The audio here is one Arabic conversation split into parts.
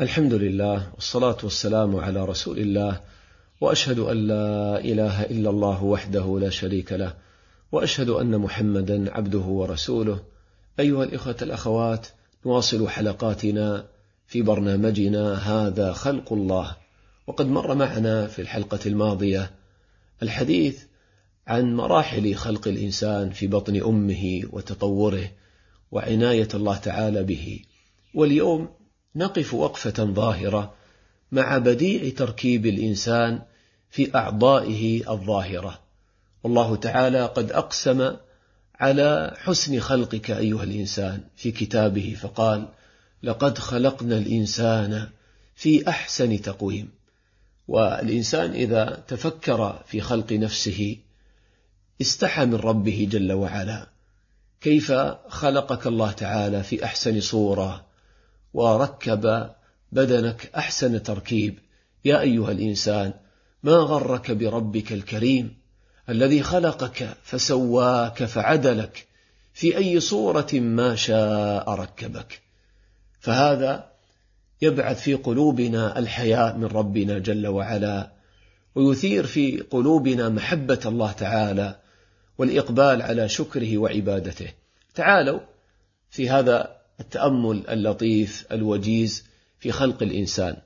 الحمد لله والصلاة والسلام على رسول الله وأشهد أن لا إله إلا الله وحده لا شريك له وأشهد أن محمدا عبده ورسوله. أيها الإخوة الأخوات نواصل حلقاتنا في برنامجنا هذا خلق الله. وقد مر معنا في الحلقة الماضية الحديث عن مراحل خلق الإنسان في بطن أمه وتطوره وعناية الله تعالى به. واليوم نقف وقفة ظاهرة مع بديع تركيب الإنسان في أعضائه الظاهرة. والله تعالى قد أقسم على حسن خلقك أيها الإنسان في كتابه فقال لقد خلقنا الإنسان في أحسن تقويم والإنسان إذا تفكر في خلق نفسه استحى من ربه جل وعلا. كيف خلقك الله تعالى في أحسن صورة؟ وركب بدنك أحسن تركيب. يا أيها الإنسان ما غرك بربك الكريم؟ الذي خلقك فسواك فعدلك. في أي صورة ما شاء ركبك. فهذا يبعث في قلوبنا الحياء من ربنا جل وعلا ويثير في قلوبنا محبة الله تعالى والإقبال على شكره وعبادته. تعالوا في هذا التأمل اللطيف الوجيز في خلق الإنسان.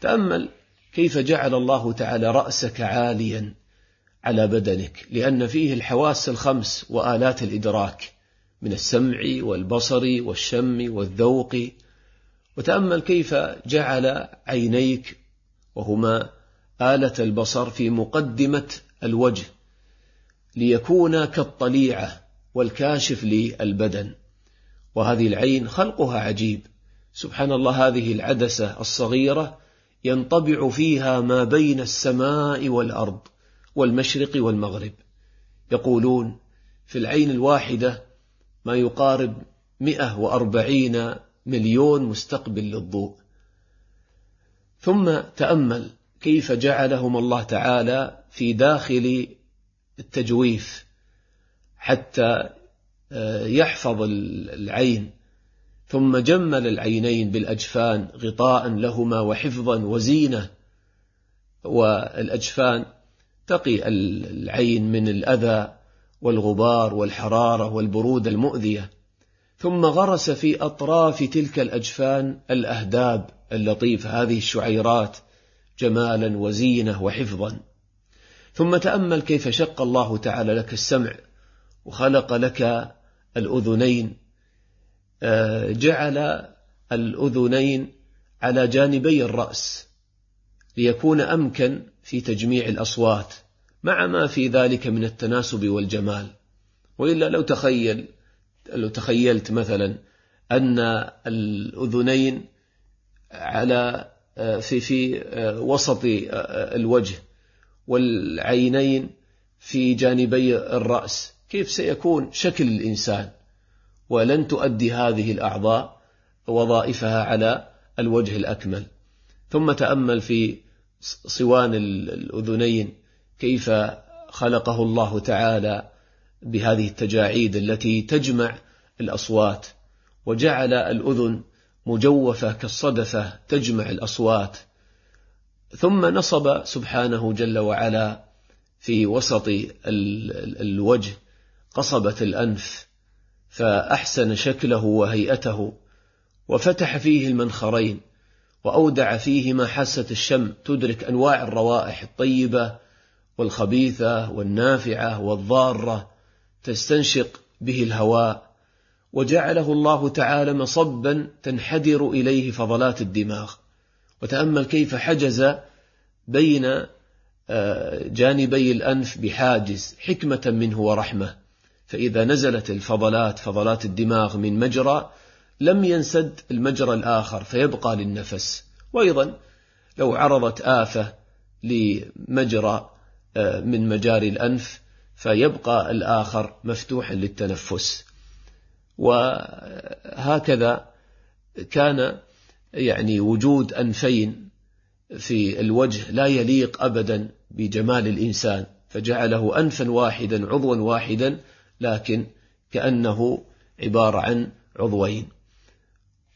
تأمل كيف جعل الله تعالى رأسك عاليا على بدنك لأن فيه الحواس الخمس وآلات الإدراك من السمع والبصر والشم والذوق. وتأمل كيف جعل عينيك وهما آلة البصر في مقدمة الوجه ليكون كالطليعة والكاشف للبدن. وهذه العين خلقها عجيب. سبحان الله هذه العدسة الصغيرة ينطبع فيها ما بين السماء والأرض والمشرق والمغرب. يقولون في العين الواحدة ما يقارب مئة وأربعين مليون مستقبل للضوء. ثم تأمل كيف جعلهم الله تعالى في داخل التجويف حتى يحفظ العين ثم جمل العينين بالأجفان غطاء لهما وحفظا وزينة والأجفان تقي العين من الأذى والغبار والحرارة والبرودة المؤذية. ثم غرس في أطراف تلك الأجفان الأهداب اللطيفة هذه الشعيرات جمالا وزينة وحفظا. ثم تأمل كيف شق الله تعالى لك السمع وخلق لك الأذنين آه، جعل الأذنين على جانبي الرأس ليكون أمكن في تجميع الأصوات مع ما في ذلك من التناسب والجمال. وإلا لو تخيل لو تخيلت مثلا أن الأذنين على آه، في في آه، وسط الوجه والعينين في جانبي الرأس كيف سيكون شكل الإنسان؟ ولن تؤدي هذه الأعضاء وظائفها على الوجه الأكمل. ثم تأمل في صوان الأذنين كيف خلقه الله تعالى بهذه التجاعيد التي تجمع الأصوات. وجعل الأذن مجوفة كالصدفة تجمع الأصوات. ثم نصب سبحانه جل وعلا في وسط الوجه. قصبة الأنف فأحسن شكله وهيئته وفتح فيه المنخرين وأودع فيهما حاسة الشم تدرك أنواع الروائح الطيبة والخبيثة والنافعة والضارة تستنشق به الهواء وجعله الله تعالى مصبا تنحدر إليه فضلات الدماغ. وتأمل كيف حجز بين آه، جانبي الأنف بحاجز حكمة منه ورحمة. فإذا نزلت الفضلات فضلات الدماغ من مجرى لم ينسد المجرى الآخر فيبقى للنفس. وأيضا لو عرضت آفة لمجرى آه، من مجاري الأنف فيبقى الآخر مفتوحا للتنفس. وهكذا كان يعني وجود أنفين في الوجه لا يليق أبدا بجمال الإنسان فجعله أنفا واحدا عضوا واحدا لكن كأنه عبارة عن عضوين.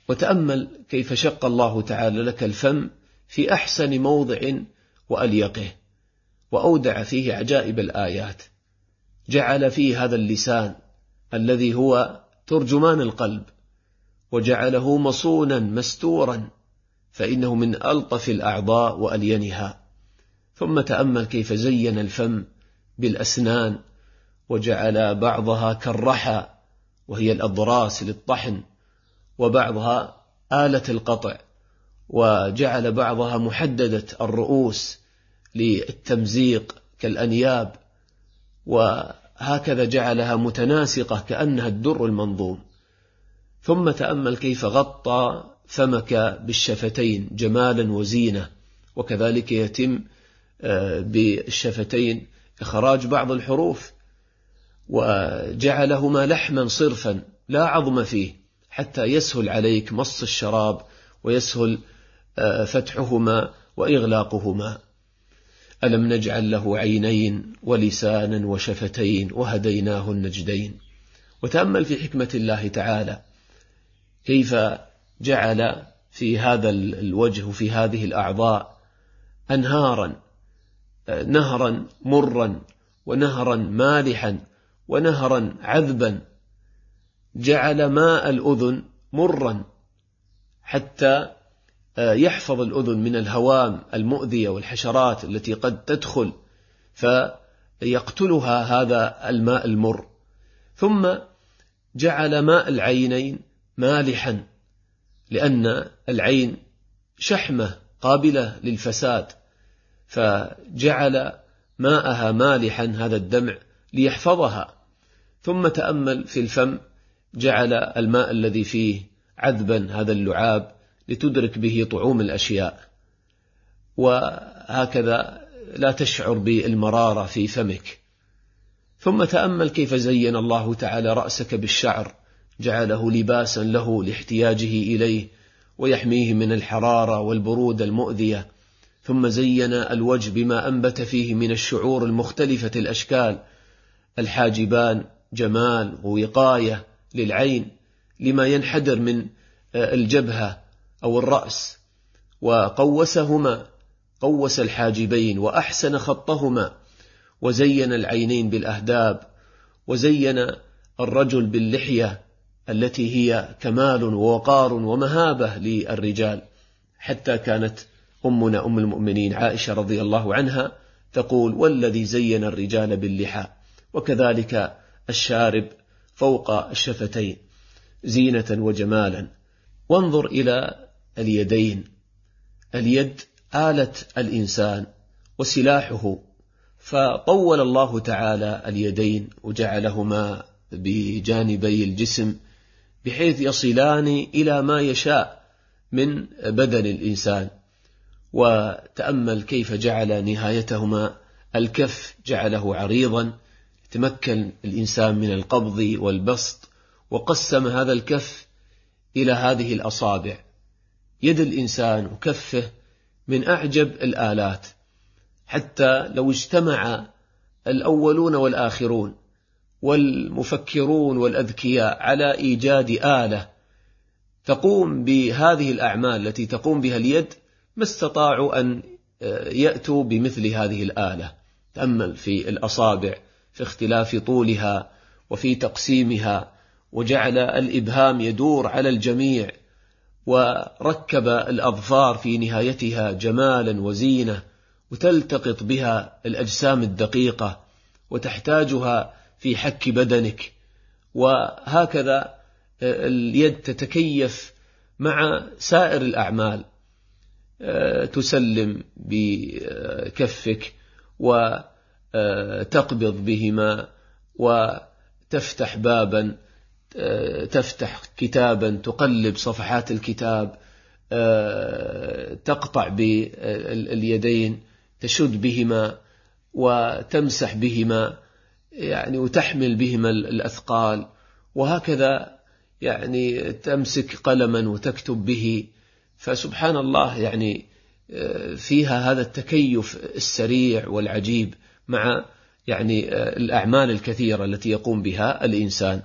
وتأمل كيف شق الله تعالى لك الفم في أحسن موضع وأليقه وأودع فيه عجائب الآيات جعل فيه هذا اللسان الذي هو ترجمان القلب وجعله مصونا مستورا فإنه من ألطف الأعضاء وألينها. ثم تأمل كيف زين الفم بالأسنان وجعل بعضها كالرحى وهي الأضراس للطحن وبعضها آلة القطع وجعل بعضها محددة الرؤوس للتمزيق كالأنياب وهكذا جعلها متناسقة كأنها الدر المنظوم. ثم تأمل كيف غطى فمك بالشفتين جمالا وزينة وكذلك يتم آه، بالشفتين إخراج بعض الحروف وجعلهما لحما صرفا لا عظم فيه حتى يسهل عليك مص الشراب ويسهل آه، فتحهما وإغلاقهما. ألم نجعل له عينين ولسانا وشفتين وهديناه النجدين. وتأمل في حكمة الله تعالى كيف جعل في هذا الوجه وفي هذه الأعضاء أنهارا نهرا مرا ونهرا مالحا ونهرا عذبا جعل ماء الأذن مرا حتى يحفظ الأذن من الهوام المؤذية والحشرات التي قد تدخل فيقتلها هذا الماء المر. ثم جعل ماء العينين مالحا لأن العين شحمة قابلة للفساد فجعل ماءها مالحا هذا الدمع ليحفظها. ثم تأمل في الفم جعل الماء الذي فيه عذبا هذا اللعاب لتدرك به طعوم الأشياء. وهكذا لا تشعر بالمرارة في فمك. ثم تأمل كيف زين الله تعالى رأسك بالشعر جعله لباسا له لاحتياجه إليه ويحميه من الحرارة والبرود المؤذية. ثم زين الوجه بما أنبت فيه من الشعور المختلفة الأشكال الحاجبان جمال ووقاية للعين لما ينحدر من الجبهة أو الرأس. وقوسهما قوس الحاجبين وأحسن خطهما وزين العينين بالأهداب وزين الرجل باللحية التي هي كمال ووقار ومهابة للرجال. حتى كانت أمنا أم المؤمنين عائشة رضي الله عنها تقول والذي زين الرجال باللحى. وكذلك الشارب فوق الشفتين زينة وجمالا. وانظر إلى اليدين. اليد آلة الإنسان وسلاحه فطول الله تعالى اليدين وجعلهما بجانبي الجسم بحيث يصلان إلى ما يشاء من بدن الإنسان. وتأمل كيف جعل نهايتهما الكف جعله عريضا يتمكن الإنسان من القبض والبسط وقسم هذا الكف إلى هذه الأصابع. يد الإنسان وكفه من أعجب الآلات. حتى لو اجتمع الأولون والآخرون والمفكرون والأذكياء على إيجاد آلة تقوم بهذه الأعمال التي تقوم بها اليد ما استطاعوا أن آه، يأتوا بمثل هذه الآلة. تأمل في الأصابع. في اختلاف طولها وفي تقسيمها وجعل الإبهام يدور على الجميع وركب الأظفار في نهايتها جمالا وزينة وتلتقط بها الأجسام الدقيقة وتحتاجها في حك بدنك. وهكذا آه، اليد تتكيف مع سائر الأعمال آه، تسلم بكفك وتقبض بهما وتفتح بابا تفتح كتابا تقلب صفحات الكتاب تقطع باليدين تشد بهما وتمسح بهما يعني وتحمل بهما الأثقال. وهكذا يعني تمسك قلما وتكتب به. فسبحان الله يعني فيها هذا التكيف السريع والعجيب. مع يعني الأعمال الكثيرة التي يقوم بها الإنسان.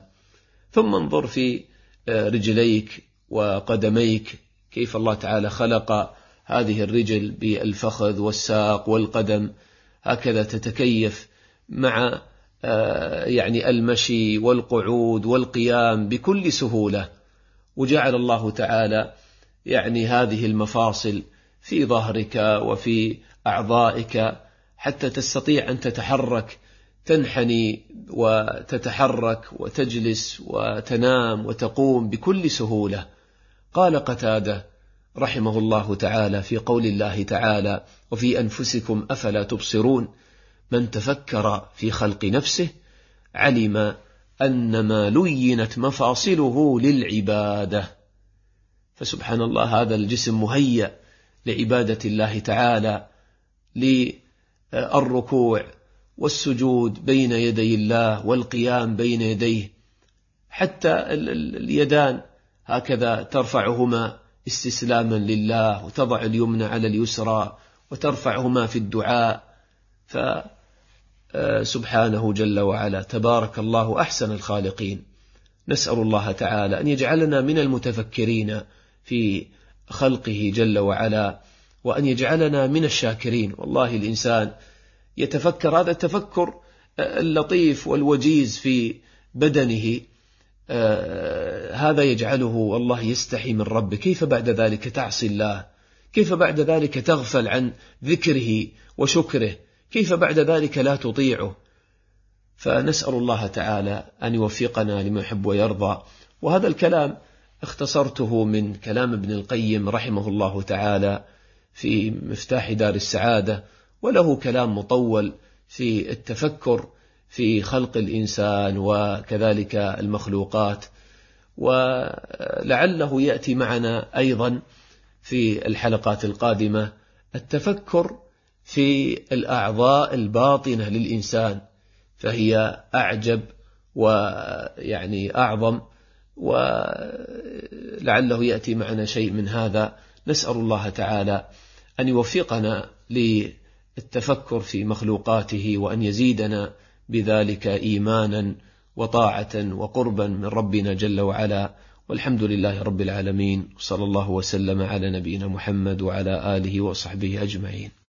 ثم انظر في رجليك وقدميك. كيف الله تعالى خلق هذه الرجل بالفخذ والساق والقدم. هكذا تتكيف مع آه، يعني المشي والقعود والقيام بكل سهولة. وجعل الله تعالى يعني هذه المفاصل في ظهرك وفي أعضائك. حتى تستطيع أن تتحرك تنحني وتتحرك وتجلس وتنام وتقوم بكل سهولة. قال قتادة رحمه الله تعالى في قول الله تعالى وفي أنفسكم أفلا تبصرون؟ من تفكر في خلق نفسه علم أن ما لينت مفاصله للعبادة. فسبحان الله هذا الجسم مهيأ لعبادة الله تعالى للركوع والسجود بين يدي الله والقيام بين يديه حتى اليدان هكذا ترفعهما استسلاما لله وتضع اليمنى على اليسرى وترفعهما في الدعاء. فسبحانه جل وعلا تبارك الله أحسن الخالقين. نسأل الله تعالى أن يجعلنا من المتفكرين في خلقه جل وعلا. وأن يجعلنا من الشاكرين. والله الإنسان يتفكر هذا التفكر اللطيف والوجيز في بدنه آه، هذا يجعله والله يستحي من ربه. كيف بعد ذلك تعصي الله؟ كيف بعد ذلك تغفل عن ذكره وشكره؟ كيف بعد ذلك لا تطيعه؟ فنسأل الله تعالى أن يوفقنا لما يحب ويرضى. وهذا الكلام اختصرته من كلام ابن القيم رحمه الله تعالى. في مفتاح دار السعادة وله كلام مطول في التفكر في خلق الإنسان وكذلك المخلوقات. ولعله يأتي معنا أيضا في الحلقات القادمة التفكر في الأعضاء الباطنة للإنسان فهي أعجب ويعني أعظم. ولعله يأتي معنا شيء من هذا نسأل الله تعالى أن يوفقنا للتفكر في مخلوقاته وأن يزيدنا بذلك إيمانا وطاعة وقربا من ربنا جل وعلا. والحمد لله رب العالمين. صلى الله وسلم على نبينا محمد وعلى آله وصحبه أجمعين.